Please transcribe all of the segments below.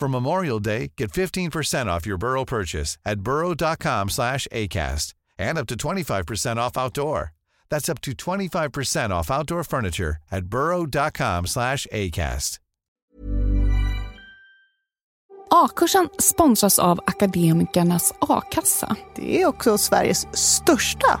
For Memorial Day, get 15% off your Burrow purchase at burrow.com slash ACAST and up to 25% off outdoor. That's up to 25% off outdoor furniture at burrow.com slash ACAST. A-kursen sponsras av Akademikernas a-kassa. Det är också Sveriges största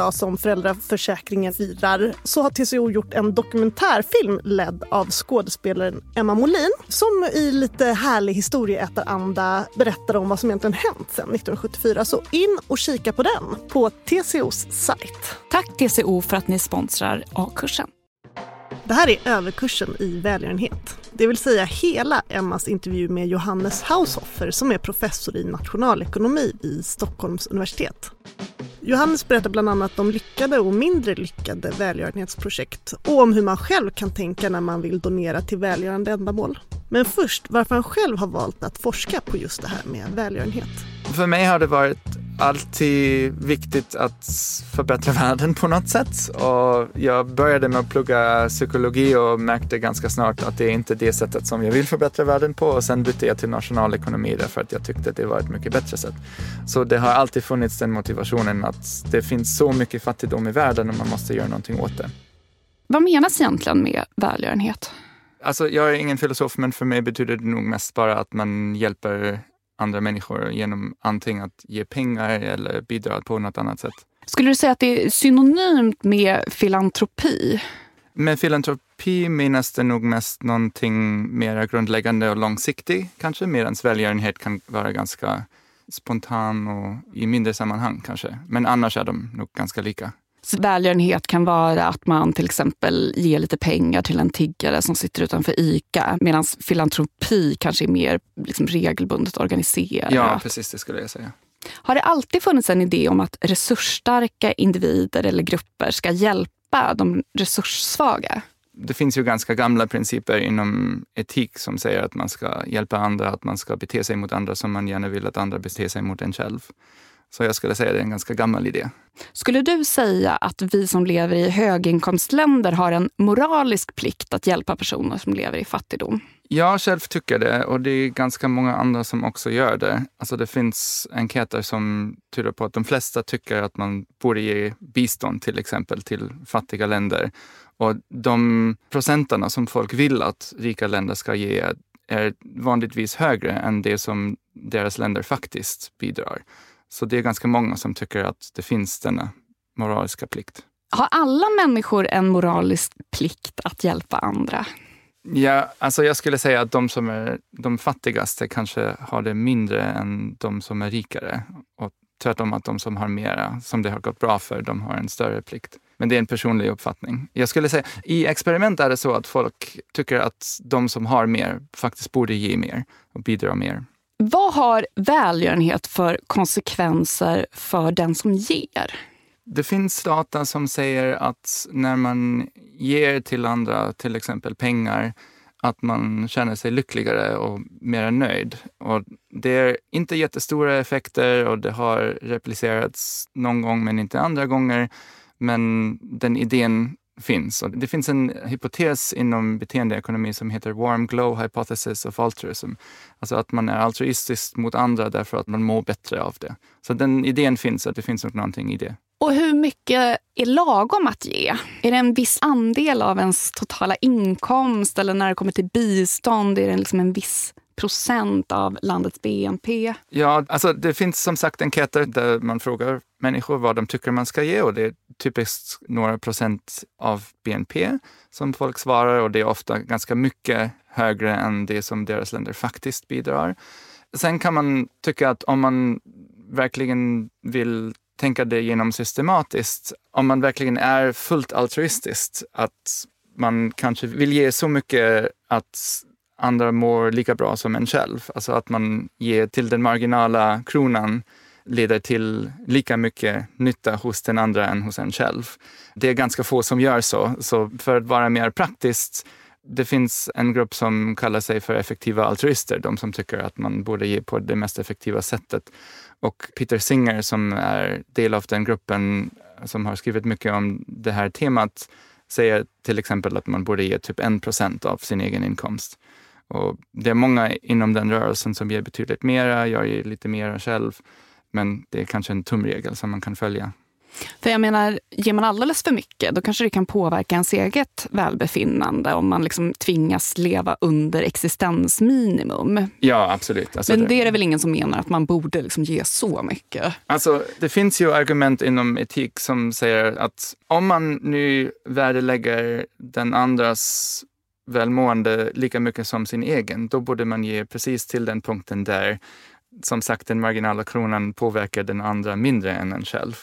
som föräldraförsäkringen firar så har TCO gjort en dokumentärfilm ledd av skådespelaren Emma Molin som i lite härlig historieätaranda berättar om vad som egentligen hänt sedan 1974. Så in och kika på den på TCOs sajt. Tack TCO för att ni sponsrar A-kursen. Det här är överkursen i välgörenhet. Det vill säga hela Emmas intervju med Johannes Haushofer som är professor i nationalekonomi i Stockholms universitet. Johannes berättar bland annat om lyckade och mindre lyckade välgörenhetsprojekt och om hur man själv kan tänka när man vill donera till välgörande ändamål. Men först varför han själv har valt att forska på just det här med välgörenhet. För mig har det varit alltid viktigt att förbättra världen på något sätt. Och jag började med att plugga psykologi och märkte ganska snart att det är inte det sättet som jag vill förbättra världen på. Och sen bytte jag till nationalekonomi därför att jag tyckte att det var ett mycket bättre sätt. Så det har alltid funnits den motivationen att det finns så mycket fattigdom i världen och man måste göra någonting åt det. Vad menas egentligen med välgörenhet? Alltså, jag är ingen filosof, men för mig betyder det nog mest bara att man hjälper andra människor genom antingen att ge pengar eller bidra på något annat sätt. Skulle du säga att det är synonymt med filantropi? Med filantropi menas det nog mest någonting mer grundläggande och långsiktigt kanske, medan välgörenhet kan vara ganska spontan och i mindre sammanhang kanske. Men annars är de nog ganska lika. Välgörenhet kan vara att man till exempel ger lite pengar till en tiggare som sitter utanför ICA. Medan filantropi kanske är mer liksom regelbundet organiserat. Ja, precis det skulle jag säga. Har det alltid funnits en idé om att resursstarka individer eller grupper ska hjälpa de resurssvaga? Det finns ju ganska gamla principer inom etik som säger att man ska hjälpa andra, att man ska bete sig mot andra som man gärna vill att andra beter sig mot en själv. Så jag skulle säga att det är en ganska gammal idé. Skulle du säga att vi som lever i höginkomstländer har en moralisk plikt att hjälpa personer som lever i fattigdom? Jag själv tycker det och det är ganska många andra som också gör det. Alltså det finns enkäter som tyder på att de flesta tycker att man borde ge bistånd till exempel till fattiga länder. Och de procenterna som folk vill att rika länder ska ge är vanligtvis högre än det som deras länder faktiskt bidrar. Så det är ganska många som tycker att det finns denna moraliska plikt. Har alla människor en moralisk plikt att hjälpa andra? Ja, alltså jag skulle säga att de som är de fattigaste kanske har det mindre än de som är rikare. Och tvärtom att de som har mera, som det har gått bra för, de har en större plikt. Men det är en personlig uppfattning. Jag skulle säga, i experiment är det så att folk tycker att de som har mer faktiskt borde ge mer och bidra mer. Vad har välgörenhet för konsekvenser för den som ger? Det finns data som säger att när man ger till andra, till exempel pengar, att man känner sig lyckligare och mer nöjd. Och det är inte jättestora effekter och det har replicerats någon gång men inte andra gånger. Men den idén finns. Och det finns en hypotes inom beteendeekonomi som heter warm glow hypothesis of altruism. Alltså att man är altruistisk mot andra därför att man mår bättre av det. Så den idén finns, att det finns nog någonting i det. Och hur mycket är lagom att ge? Är det en viss andel av ens totala inkomst eller när det kommer till bistånd är det liksom en viss procent av landets BNP? Ja, alltså det finns som sagt enkäter där man frågar människor vad de tycker man ska ge och det typiskt några procent av BNP som folk svarar och det är ofta ganska mycket högre än det som deras länder faktiskt bidrar. Sen kan man tycka att om man verkligen vill tänka det igenom systematiskt, om man verkligen är fullt altruistiskt, att man kanske vill ge så mycket att andra mår lika bra som en själv. Alltså att man ger till den marginala kronan leder till lika mycket nytta hos den andra än hos en själv. Det är ganska få som gör så. Så för att vara mer praktiskt, det finns en grupp som kallar sig för effektiva altruister, de som tycker att man borde ge på det mest effektiva sättet. Och Peter Singer som är del av den gruppen som har skrivit mycket om det här temat säger till exempel att man borde ge typ en procent av sin egen inkomst. Och det är många inom den rörelsen som ger betydligt mera, jag ger lite mera själv. Men det är kanske en tumregel som man kan följa. För jag menar, ger man alldeles för mycket då kanske det kan påverka ens eget välbefinnande om man liksom tvingas leva under existensminimum. Ja, absolut. Alltså Men det är det väl ingen som menar att man borde liksom ge så mycket? Alltså, det finns ju argument inom etik som säger att om man nu värdelägger den andras välmående lika mycket som sin egen, då borde man ge precis till den punkten där som sagt den marginala kronan påverkar den andra mindre än en själv.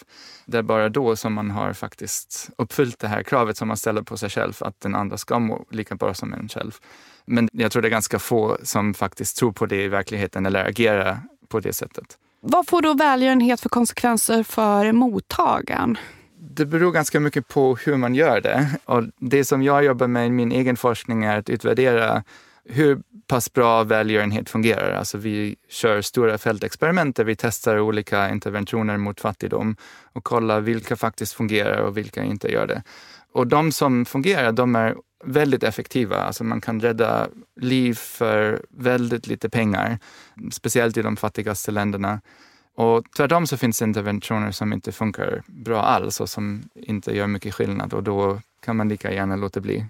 Det är bara då som man har faktiskt uppfyllt det här kravet som man ställer på sig själv, att den andra ska må lika bra som en själv. Men jag tror det är ganska få som faktiskt tror på det i verkligheten eller agerar på det sättet. Vad får då välgörenhet för konsekvenser för mottagaren? Det beror ganska mycket på hur man gör det. Och det som jag jobbar med i min egen forskning är att utvärdera hur pass bra välgörenhet fungerar. Alltså vi kör stora fältexperiment där vi testar olika interventioner mot fattigdom och kollar vilka faktiskt fungerar och vilka inte gör det. Och de som fungerar, de är väldigt effektiva. Alltså man kan rädda liv för väldigt lite pengar, speciellt i de fattigaste länderna. Och tvärtom så finns det interventioner som inte funkar bra alls och som inte gör mycket skillnad och då kan man lika gärna låta bli.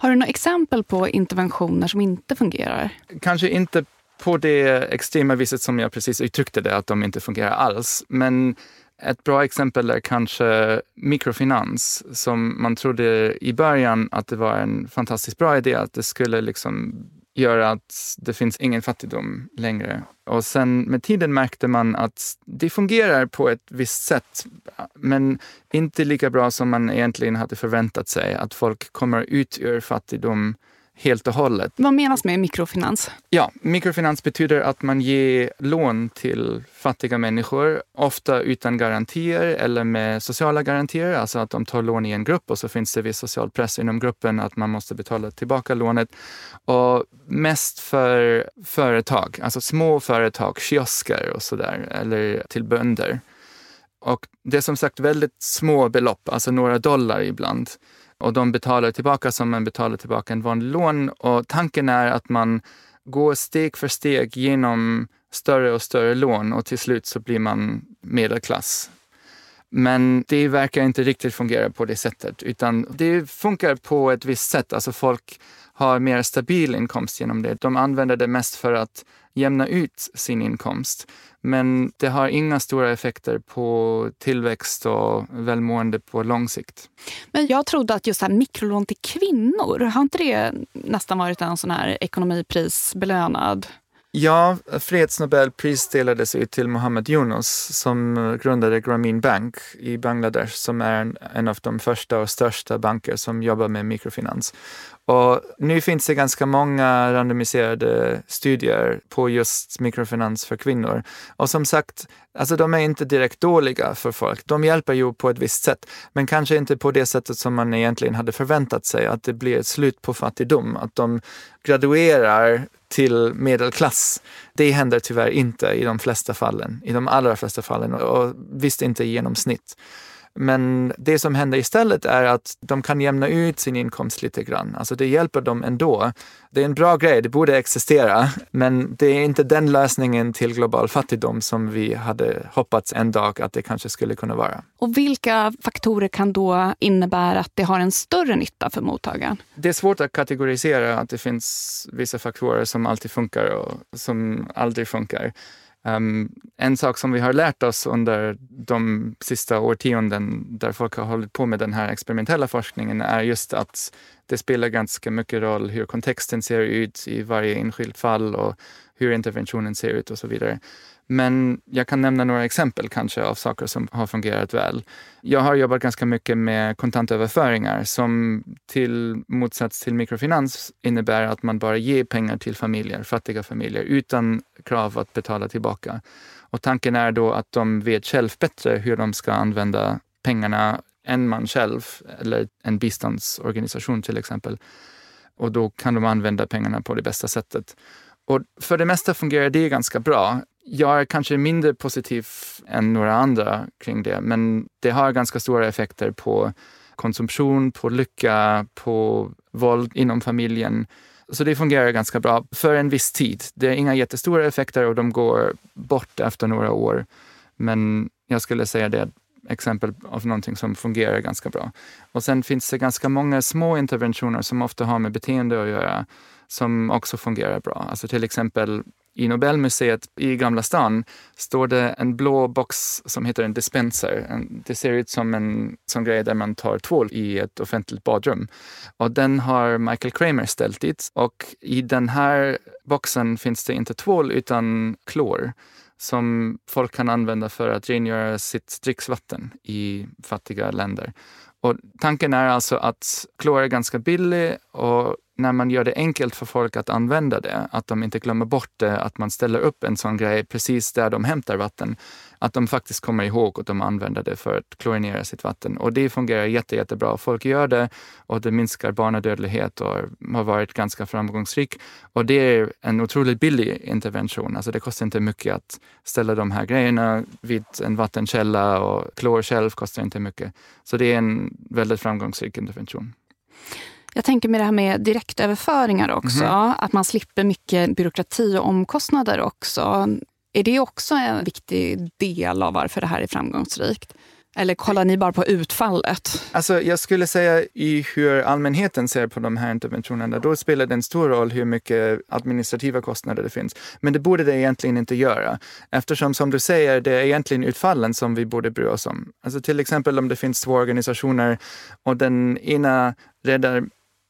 Har du några exempel på interventioner som inte fungerar? Kanske inte på det extrema viset som jag precis uttryckte det, att de inte fungerar alls. Men ett bra exempel är kanske mikrofinans som man trodde i början att det var en fantastiskt bra idé, att det skulle liksom gör att det finns ingen fattigdom längre. Och sen med tiden märkte man att det fungerar på ett visst sätt, men inte lika bra som man egentligen hade förväntat sig. Att folk kommer ut ur fattigdom helt och hållet. Vad menas med mikrofinans? Ja, mikrofinans betyder att man ger lån till fattiga människor, ofta utan garantier eller med sociala garantier, alltså att de tar lån i en grupp och så finns det viss social press inom gruppen att man måste betala tillbaka lånet. Och mest för företag, alltså små företag, kiosker och sådär, eller till bönder. Och det är som sagt väldigt små belopp, alltså några dollar ibland och de betalar tillbaka som man betalar tillbaka en vanlig lån. Och tanken är att man går steg för steg genom större och större lån och till slut så blir man medelklass. Men det verkar inte riktigt fungera på det sättet, utan det funkar på ett visst sätt. Alltså folk har mer stabil inkomst genom det. De använder det mest för att jämna ut sin inkomst. Men det har inga stora effekter på tillväxt och välmående på lång sikt. Men jag trodde att just här mikrolån till kvinnor, har inte det nästan varit en sån här ekonomiprisbelönad Ja, fredsnobelpris delades ut till Mohammed Yunus som grundade Grameen Bank i Bangladesh som är en, en av de första och största banker som jobbar med mikrofinans. Och nu finns det ganska många randomiserade studier på just mikrofinans för kvinnor. Och som sagt, alltså de är inte direkt dåliga för folk. De hjälper ju på ett visst sätt, men kanske inte på det sättet som man egentligen hade förväntat sig, att det blir ett slut på fattigdom, att de graduerar till medelklass. Det händer tyvärr inte i de flesta fallen, i de allra flesta fallen och visst inte i genomsnitt. Men det som händer istället är att de kan jämna ut sin inkomst lite grann. Alltså det hjälper dem ändå. Det är en bra grej, det borde existera, men det är inte den lösningen till global fattigdom som vi hade hoppats en dag att det kanske skulle kunna vara. Och vilka faktorer kan då innebära att det har en större nytta för mottagaren? Det är svårt att kategorisera att det finns vissa faktorer som alltid funkar och som aldrig funkar. Um, en sak som vi har lärt oss under de sista årtionden där folk har hållit på med den här experimentella forskningen är just att det spelar ganska mycket roll hur kontexten ser ut i varje enskilt fall och hur interventionen ser ut och så vidare. Men jag kan nämna några exempel kanske av saker som har fungerat väl. Jag har jobbat ganska mycket med kontantöverföringar som till motsats till mikrofinans innebär att man bara ger pengar till familjer, fattiga familjer, utan krav att betala tillbaka. Och tanken är då att de vet själv bättre hur de ska använda pengarna än man själv eller en biståndsorganisation till exempel. Och då kan de använda pengarna på det bästa sättet. Och för det mesta fungerar det ganska bra. Jag är kanske mindre positiv än några andra kring det, men det har ganska stora effekter på konsumtion, på lycka, på våld inom familjen. Så det fungerar ganska bra för en viss tid. Det är inga jättestora effekter och de går bort efter några år. Men jag skulle säga det är ett exempel av någonting som fungerar ganska bra. Och sen finns det ganska många små interventioner som ofta har med beteende att göra som också fungerar bra. Alltså till exempel i Nobelmuseet i Gamla stan står det en blå box som heter en dispenser. Det ser ut som en sån grej där man tar tvål i ett offentligt badrum. Och den har Michael Kramer ställt dit och i den här boxen finns det inte tvål utan klor som folk kan använda för att rengöra sitt dricksvatten i fattiga länder. Och tanken är alltså att klor är ganska billig och när man gör det enkelt för folk att använda det, att de inte glömmer bort det, att man ställer upp en sån grej precis där de hämtar vatten, att de faktiskt kommer ihåg att de använder det för att klorinera sitt vatten. Och det fungerar jätte, jättebra. Folk gör det och det minskar barnadödlighet och har varit ganska framgångsrik. Och det är en otroligt billig intervention. Alltså det kostar inte mycket att ställa de här grejerna vid en vattenkälla och klor själv kostar inte mycket. Så det är en väldigt framgångsrik intervention. Jag tänker med det här med direktöverföringar också, mm. att man slipper mycket byråkrati och omkostnader också. Är det också en viktig del av varför det här är framgångsrikt? Eller kollar ni bara på utfallet? Alltså, jag skulle säga i hur allmänheten ser på de här interventionerna, då spelar det en stor roll hur mycket administrativa kostnader det finns. Men det borde det egentligen inte göra. Eftersom som du säger, det är egentligen utfallen som vi borde bry oss om. Alltså till exempel om det finns två organisationer och den ena räddar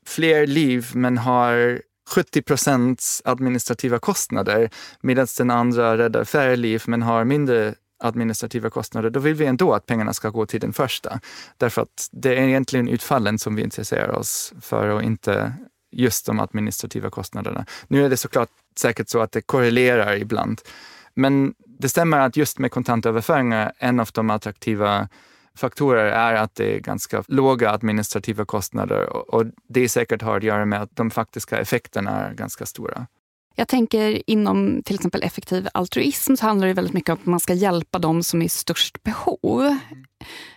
fler liv men har 70 procents administrativa kostnader medan den andra räddar färre liv men har mindre administrativa kostnader, då vill vi ändå att pengarna ska gå till den första. Därför att det är egentligen utfallen som vi intresserar oss för och inte just de administrativa kostnaderna. Nu är det såklart säkert så att det korrelerar ibland. Men det stämmer att just med kontantöverföringar, en av de attraktiva faktorer är att det är ganska låga administrativa kostnader och det säkert har att göra med att de faktiska effekterna är ganska stora. Jag tänker inom till exempel effektiv altruism så handlar det väldigt mycket om att man ska hjälpa dem som är i störst behov. Mm.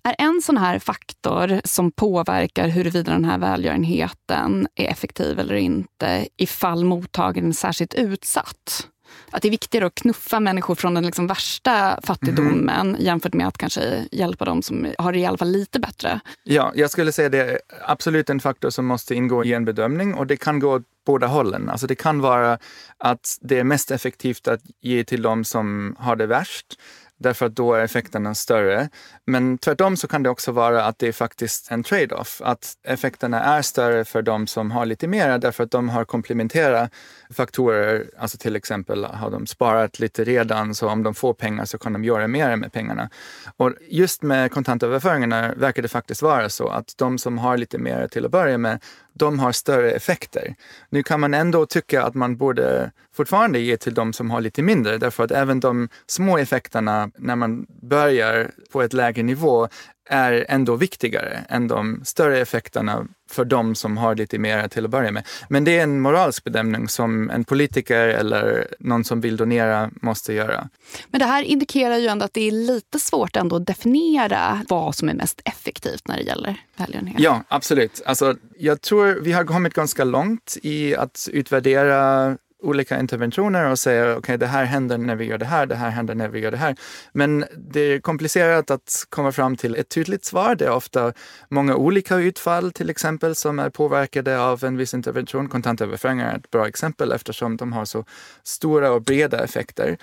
Är en sån här faktor som påverkar huruvida den här välgörenheten är effektiv eller inte ifall mottagaren är särskilt utsatt? Att det är viktigare att knuffa människor från den liksom värsta fattigdomen mm. jämfört med att kanske hjälpa dem som har det i alla fall lite bättre. Ja, jag skulle säga det är absolut en faktor som måste ingå i en bedömning och det kan gå åt båda hållen. Alltså det kan vara att det är mest effektivt att ge till dem som har det värst därför att då är effekterna större. Men tvärtom så kan det också vara att det är faktiskt en trade-off, att effekterna är större för de som har lite mer därför att de har komplementära faktorer, alltså till exempel har de sparat lite redan så om de får pengar så kan de göra mer med pengarna. Och just med kontantöverföringarna verkar det faktiskt vara så att de som har lite mer till att börja med, de har större effekter. Nu kan man ändå tycka att man borde fortfarande ge till de som har lite mindre därför att även de små effekterna när man börjar på ett lägre nivå är ändå viktigare än de större effekterna för de som har lite mer till att börja med. Men det är en moralisk bedömning som en politiker eller någon som vill donera måste göra. Men det här indikerar ju ändå att det är lite svårt ändå att definiera vad som är mest effektivt när det gäller välgörenhet. Ja, absolut. Alltså, jag tror vi har kommit ganska långt i att utvärdera olika interventioner och säger okej, okay, det här händer när vi gör det här, det här händer när vi gör det här. Men det är komplicerat att komma fram till ett tydligt svar. Det är ofta många olika utfall till exempel som är påverkade av en viss intervention. Kontantöverföringar är ett bra exempel eftersom de har så stora och breda effekter.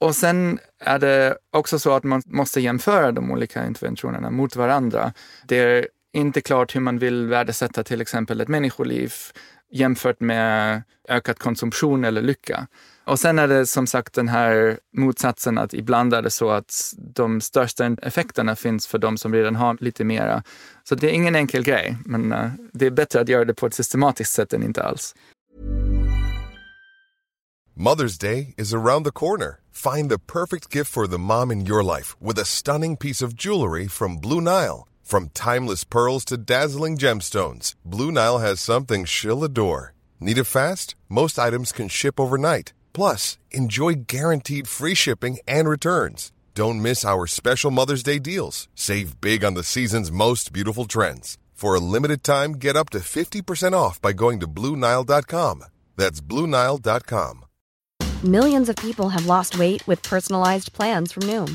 Och sen är det också så att man måste jämföra de olika interventionerna mot varandra. Det är inte klart hur man vill värdesätta till exempel ett människoliv jämfört med ökad konsumtion eller lycka. Och sen är det som sagt den här motsatsen att ibland är det så att de största effekterna finns för de som redan har lite mera. Så det är ingen enkel grej, men eh, det är bättre att göra det på ett systematiskt sätt än inte alls. Mother's Day is around the corner. Find the perfect gift for the mom in your life with a stunning piece of jewelry from Blue Nile. From timeless pearls to dazzling gemstones, Blue Nile has something she'll adore. Need it fast? Most items can ship overnight. Plus, enjoy guaranteed free shipping and returns. Don't miss our special Mother's Day deals. Save big on the season's most beautiful trends. For a limited time, get up to 50% off by going to Bluenile.com. That's Bluenile.com. Millions of people have lost weight with personalized plans from Noom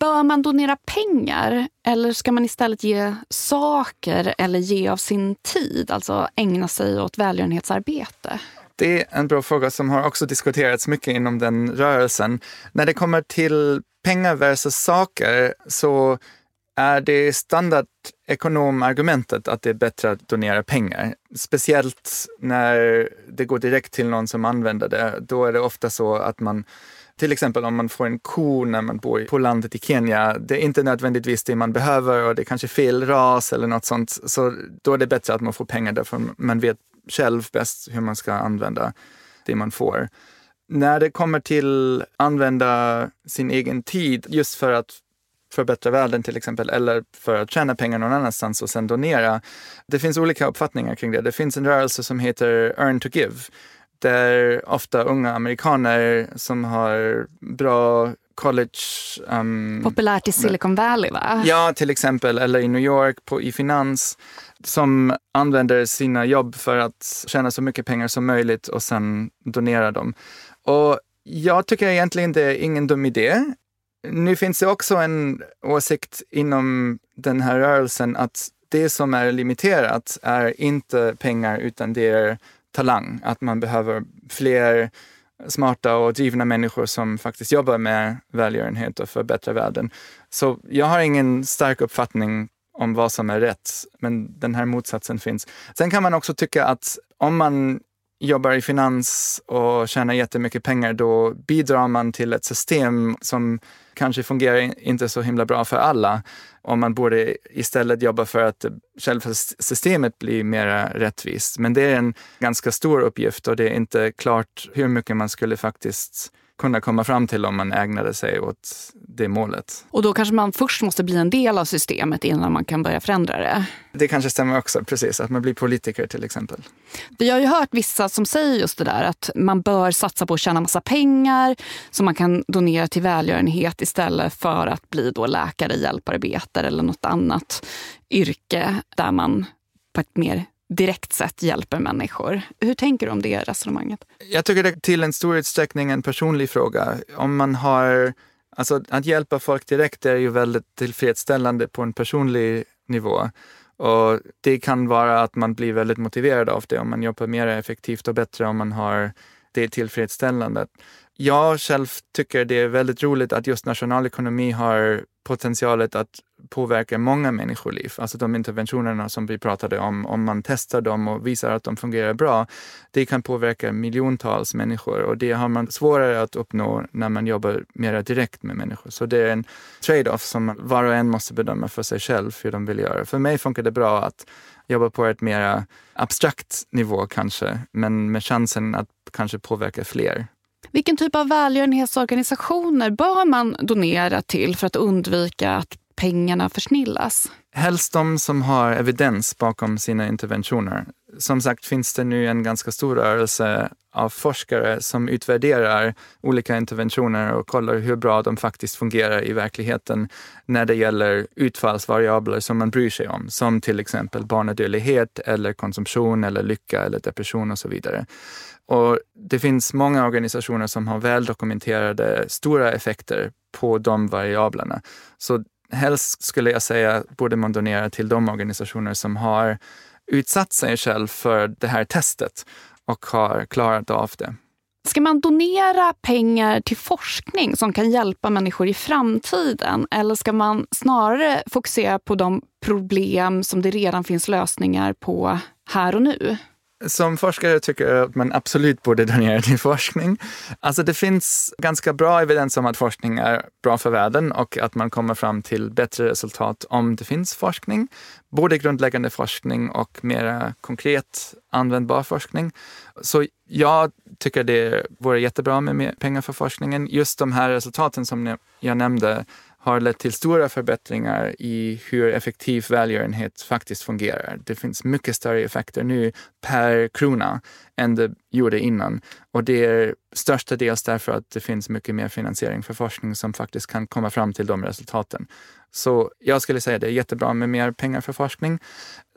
Bör man donera pengar eller ska man istället ge saker eller ge av sin tid, alltså ägna sig åt välgörenhetsarbete? Det är en bra fråga som har också diskuterats mycket inom den rörelsen. När det kommer till pengar versus saker så är det standardekonomargumentet att det är bättre att donera pengar. Speciellt när det går direkt till någon som använder det. Då är det ofta så att man till exempel om man får en ko när man bor på landet i Kenya, det är inte nödvändigtvis det man behöver och det är kanske fel ras eller något sånt. Så då är det bättre att man får pengar därför man vet själv bäst hur man ska använda det man får. När det kommer till använda sin egen tid just för att förbättra världen till exempel, eller för att tjäna pengar någon annanstans och sen donera. Det finns olika uppfattningar kring det. Det finns en rörelse som heter Earn to Give, där ofta unga amerikaner som har bra college... Um, Populärt i Silicon Valley va? Ja, till exempel, eller i New York på, i finans, som använder sina jobb för att tjäna så mycket pengar som möjligt och sen donera dem. Och jag tycker egentligen det är ingen dum idé. Nu finns det också en åsikt inom den här rörelsen att det som är limiterat är inte pengar utan det är talang. Att man behöver fler smarta och drivna människor som faktiskt jobbar med välgörenhet och förbättrar världen. Så jag har ingen stark uppfattning om vad som är rätt, men den här motsatsen finns. Sen kan man också tycka att om man jobbar i finans och tjänar jättemycket pengar, då bidrar man till ett system som kanske fungerar inte så himla bra för alla. Och man borde istället jobba för att själva systemet blir mer rättvist. Men det är en ganska stor uppgift och det är inte klart hur mycket man skulle faktiskt kunna komma fram till om man ägnade sig åt det målet. Och då kanske man först måste bli en del av systemet innan man kan börja förändra det? Det kanske stämmer också, precis. Att man blir politiker till exempel. Vi har ju hört vissa som säger just det där att man bör satsa på att tjäna massa pengar som man kan donera till välgörenhet istället för att bli då läkare, hjälparbetare eller något annat yrke där man på ett mer direkt sätt hjälper människor. Hur tänker du om det resonemanget? Jag tycker det är till en stor utsträckning en personlig fråga. Om man har, alltså att hjälpa folk direkt är ju väldigt tillfredsställande på en personlig nivå. Och det kan vara att man blir väldigt motiverad av det om man jobbar mer effektivt och bättre om man har det tillfredsställande. Jag själv tycker det är väldigt roligt att just nationalekonomi har potentialet att påverkar många människoliv. Alltså de interventionerna som vi pratade om, om man testar dem och visar att de fungerar bra, det kan påverka miljontals människor och det har man svårare att uppnå när man jobbar mer direkt med människor. Så det är en trade-off som var och en måste bedöma för sig själv hur de vill göra. För mig funkar det bra att jobba på ett mer abstrakt nivå kanske, men med chansen att kanske påverka fler. Vilken typ av välgörenhetsorganisationer bör man donera till för att undvika att pengarna försnillas? Helst de som har evidens bakom sina interventioner. Som sagt finns det nu en ganska stor rörelse av forskare som utvärderar olika interventioner och kollar hur bra de faktiskt fungerar i verkligheten när det gäller utfallsvariabler som man bryr sig om, som till exempel barnadödlighet eller konsumtion eller lycka eller depression och så vidare. Och det finns många organisationer som har väl dokumenterade stora effekter på de variablerna. Så helst skulle jag säga borde man donera till de organisationer som har utsatt sig själv för det här testet och har klarat av det. Ska man donera pengar till forskning som kan hjälpa människor i framtiden eller ska man snarare fokusera på de problem som det redan finns lösningar på här och nu? Som forskare tycker jag att man absolut borde donera till forskning. Alltså det finns ganska bra evidens om att forskning är bra för världen och att man kommer fram till bättre resultat om det finns forskning. Både grundläggande forskning och mer konkret användbar forskning. Så jag tycker det vore jättebra med mer pengar för forskningen. Just de här resultaten som jag nämnde har lett till stora förbättringar i hur effektiv välgörenhet faktiskt fungerar. Det finns mycket större effekter nu per krona än det gjorde innan. Och det är störstadels därför att det finns mycket mer finansiering för forskning som faktiskt kan komma fram till de resultaten. Så jag skulle säga att det är jättebra med mer pengar för forskning.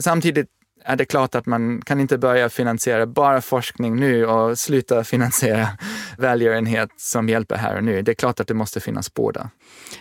Samtidigt är det klart att man kan inte börja finansiera bara forskning nu och sluta finansiera välgörenhet som hjälper här och nu. Det är klart att det måste finnas båda.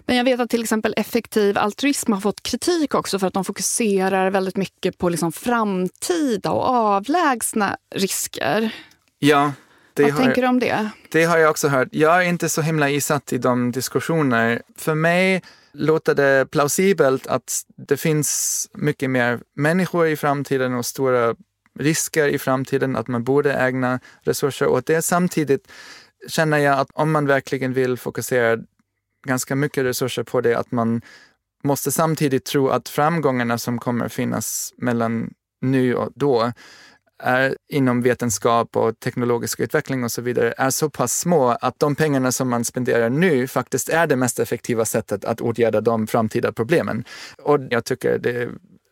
Men jag vet att till exempel effektiv altruism har fått kritik också för att de fokuserar väldigt mycket på liksom framtida och avlägsna risker. Ja. Vad tänker du om det? Det har jag också hört. Jag är inte så himla insatt i de diskussioner. För mig låter det plausibelt att det finns mycket mer människor i framtiden och stora risker i framtiden, att man borde ägna resurser åt det. Samtidigt känner jag att om man verkligen vill fokusera ganska mycket resurser på det, att man måste samtidigt tro att framgångarna som kommer finnas mellan nu och då är inom vetenskap och teknologisk utveckling och så vidare är så pass små att de pengarna som man spenderar nu faktiskt är det mest effektiva sättet att åtgärda de framtida problemen. Och jag tycker det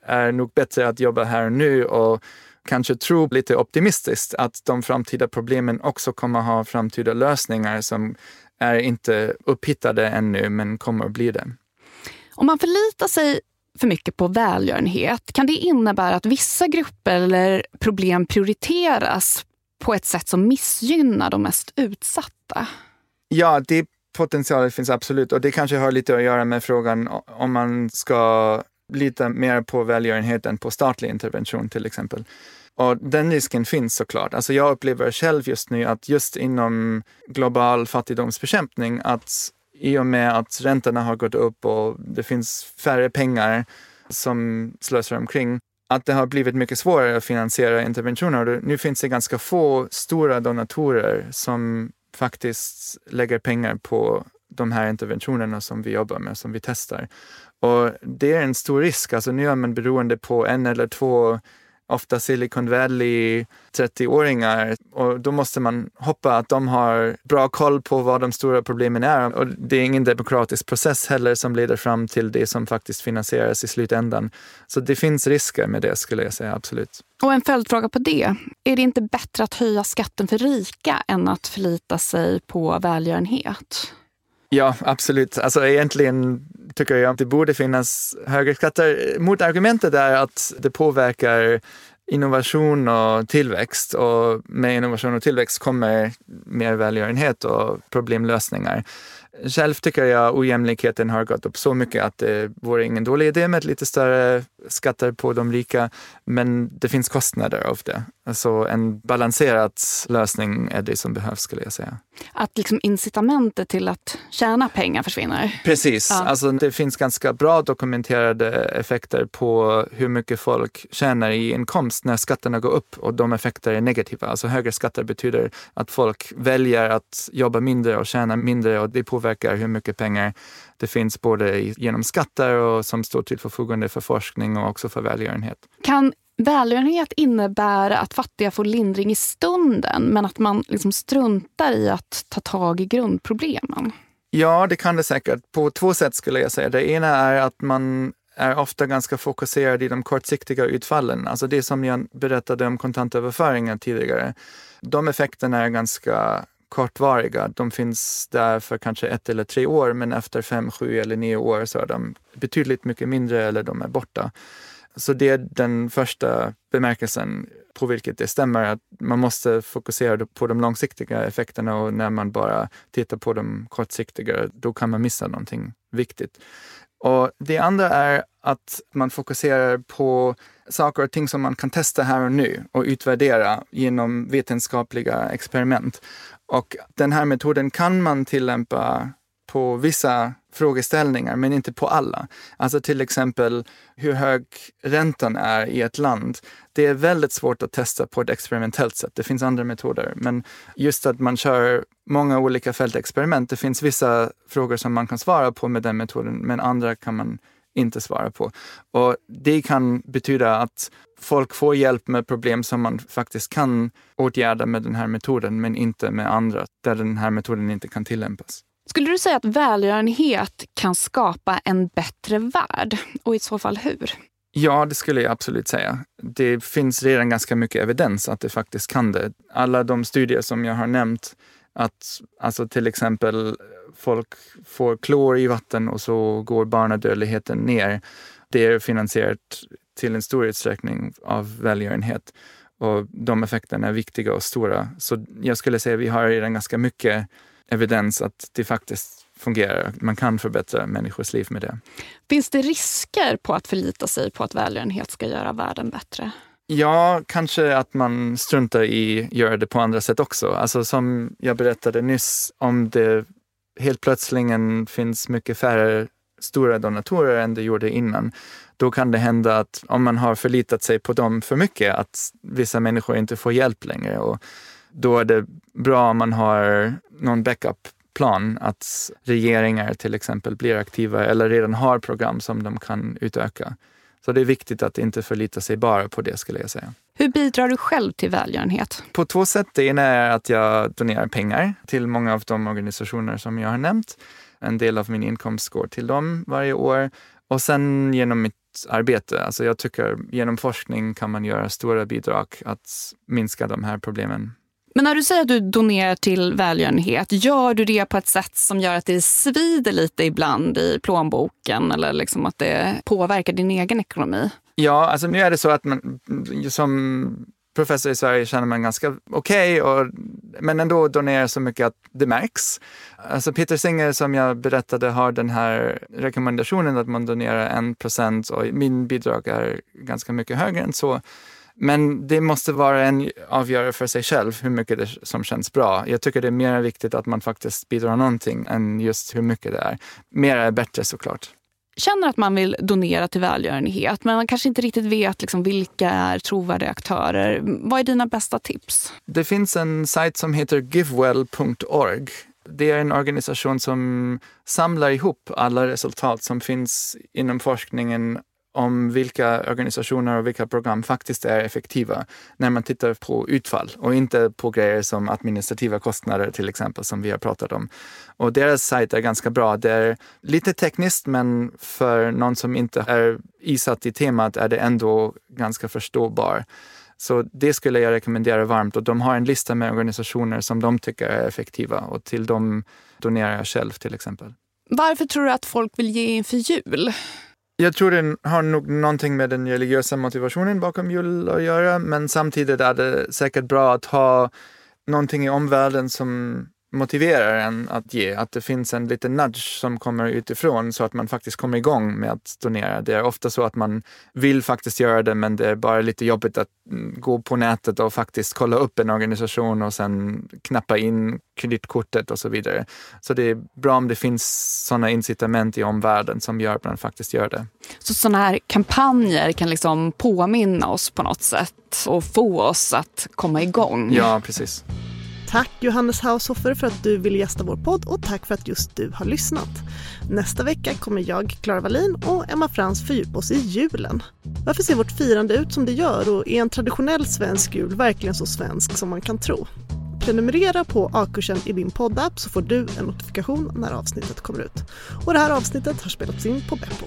är nog bättre att jobba här och nu och kanske tro lite optimistiskt att de framtida problemen också kommer ha framtida lösningar som är inte upphittade ännu men kommer att bli det. Om man förlitar sig för mycket på välgörenhet, kan det innebära att vissa grupper eller problem prioriteras på ett sätt som missgynnar de mest utsatta? Ja, det potentialet finns absolut och det kanske har lite att göra med frågan om man ska lita mer på välgörenhet än på statlig intervention till exempel. Och den risken finns såklart. Alltså jag upplever själv just nu att just inom global fattigdomsbekämpning att i och med att räntorna har gått upp och det finns färre pengar som slösar omkring, att det har blivit mycket svårare att finansiera interventioner. Nu finns det ganska få stora donatorer som faktiskt lägger pengar på de här interventionerna som vi jobbar med, som vi testar. Och det är en stor risk. Alltså nu är man beroende på en eller två ofta Silicon Valley 30-åringar och då måste man hoppa att de har bra koll på vad de stora problemen är. Och det är ingen demokratisk process heller som leder fram till det som faktiskt finansieras i slutändan. Så det finns risker med det skulle jag säga, absolut. Och en följdfråga på det. Är det inte bättre att höja skatten för rika än att förlita sig på välgörenhet? Ja, absolut. Alltså egentligen tycker jag att det borde finnas högre skatter. Motargumentet är att det påverkar innovation och tillväxt och med innovation och tillväxt kommer mer välgörenhet och problemlösningar. Själv tycker jag ojämlikheten har gått upp så mycket att det vore ingen dålig idé med lite större skatter på de rika. Men det finns kostnader av det. Alltså en balanserad lösning är det som behövs skulle jag säga. Att liksom incitamentet till att tjäna pengar försvinner? Precis. Ja. Alltså det finns ganska bra dokumenterade effekter på hur mycket folk tjänar i inkomst när skatterna går upp och de effekter är negativa. Alltså högre skatter betyder att folk väljer att jobba mindre och tjäna mindre och det påverkar hur mycket pengar det finns både genom skatter och som står till förfogande för forskning och också för välgörenhet. Kan välgörenhet innebär att fattiga får lindring i stunden men att man liksom struntar i att ta tag i grundproblemen? Ja, det kan det säkert. På två sätt skulle jag säga. Det ena är att man är ofta ganska fokuserad i de kortsiktiga utfallen. Alltså det som jag berättade om kontantöverföringar tidigare. De effekterna är ganska kortvariga. De finns där för kanske ett eller tre år men efter fem, sju eller nio år så är de betydligt mycket mindre eller de är borta. Så det är den första bemärkelsen på vilket det stämmer att man måste fokusera på de långsiktiga effekterna och när man bara tittar på de kortsiktiga, då kan man missa någonting viktigt. Och Det andra är att man fokuserar på saker och ting som man kan testa här och nu och utvärdera genom vetenskapliga experiment. Och den här metoden kan man tillämpa på vissa frågeställningar, men inte på alla. Alltså till exempel hur hög räntan är i ett land. Det är väldigt svårt att testa på ett experimentellt sätt. Det finns andra metoder, men just att man kör många olika fältexperiment. Det finns vissa frågor som man kan svara på med den metoden, men andra kan man inte svara på. Och Det kan betyda att folk får hjälp med problem som man faktiskt kan åtgärda med den här metoden, men inte med andra, där den här metoden inte kan tillämpas. Skulle du säga att välgörenhet kan skapa en bättre värld? Och i så fall hur? Ja, det skulle jag absolut säga. Det finns redan ganska mycket evidens att det faktiskt kan det. Alla de studier som jag har nämnt, att alltså till exempel folk får klor i vatten och så går barnadödligheten ner. Det är finansierat till en stor utsträckning av välgörenhet och de effekterna är viktiga och stora. Så jag skulle säga att vi har redan ganska mycket evidens att det faktiskt fungerar. Man kan förbättra människors liv med det. Finns det risker på att förlita sig på att välgörenhet ska göra världen bättre? Ja, kanske att man struntar i att göra det på andra sätt också. Alltså som jag berättade nyss, om det helt plötsligt finns mycket färre stora donatorer än det gjorde innan, då kan det hända att om man har förlitat sig på dem för mycket, att vissa människor inte får hjälp längre. Och då är det bra om man har någon backup-plan, att regeringar till exempel blir aktiva eller redan har program som de kan utöka. Så det är viktigt att inte förlita sig bara på det skulle jag säga. Hur bidrar du själv till välgörenhet? På två sätt. Det ena är att jag donerar pengar till många av de organisationer som jag har nämnt. En del av min inkomst går till dem varje år. Och sen genom mitt arbete. Alltså jag tycker genom forskning kan man göra stora bidrag att minska de här problemen. Men när du säger att du donerar till välgörenhet, gör du det på ett sätt som gör att det svider lite ibland i plånboken eller liksom att det påverkar din egen ekonomi? Ja, alltså nu är det så att man som professor i Sverige känner man ganska okej, okay, men ändå donerar så mycket att det märks. Alltså Peter Singer som jag berättade har den här rekommendationen att man donerar en procent och min bidrag är ganska mycket högre än så. Men det måste vara en avgörare för sig själv hur mycket det som känns bra. Jag tycker det är mer viktigt att man faktiskt bidrar någonting än just hur mycket det är. Mer är bättre såklart känner att man vill donera till välgörenhet men man kanske inte riktigt vet liksom vilka är trovärdiga aktörer. Vad är dina bästa tips? Det finns en sajt som heter givewell.org. Det är en organisation som samlar ihop alla resultat som finns inom forskningen om vilka organisationer och vilka program faktiskt är effektiva när man tittar på utfall och inte på grejer som administrativa kostnader till exempel som vi har pratat om. Och deras sajt är ganska bra. Det är lite tekniskt men för någon som inte är isatt i temat är det ändå ganska förståbar. Så det skulle jag rekommendera varmt och de har en lista med organisationer som de tycker är effektiva och till dem donerar jag själv till exempel. Varför tror du att folk vill ge inför jul? Jag tror det har nog någonting med den religiösa motivationen bakom jul att göra, men samtidigt är det säkert bra att ha någonting i omvärlden som motiverar en att ge, att det finns en liten nudge som kommer utifrån så att man faktiskt kommer igång med att donera. Det är ofta så att man vill faktiskt göra det men det är bara lite jobbigt att gå på nätet och faktiskt kolla upp en organisation och sen knappa in kreditkortet och så vidare. Så det är bra om det finns sådana incitament i omvärlden som gör att man faktiskt gör det. Så sådana här kampanjer kan liksom påminna oss på något sätt och få oss att komma igång? Ja, precis. Tack Johannes Haushofer för att du ville gästa vår podd och tack för att just du har lyssnat. Nästa vecka kommer jag, Klara Wallin och Emma Frans fördjupa oss i julen. Varför ser vårt firande ut som det gör och är en traditionell svensk jul verkligen så svensk som man kan tro? Prenumerera på A-kursen i din poddapp så får du en notifikation när avsnittet kommer ut. Och det här avsnittet har spelats in på Beppo.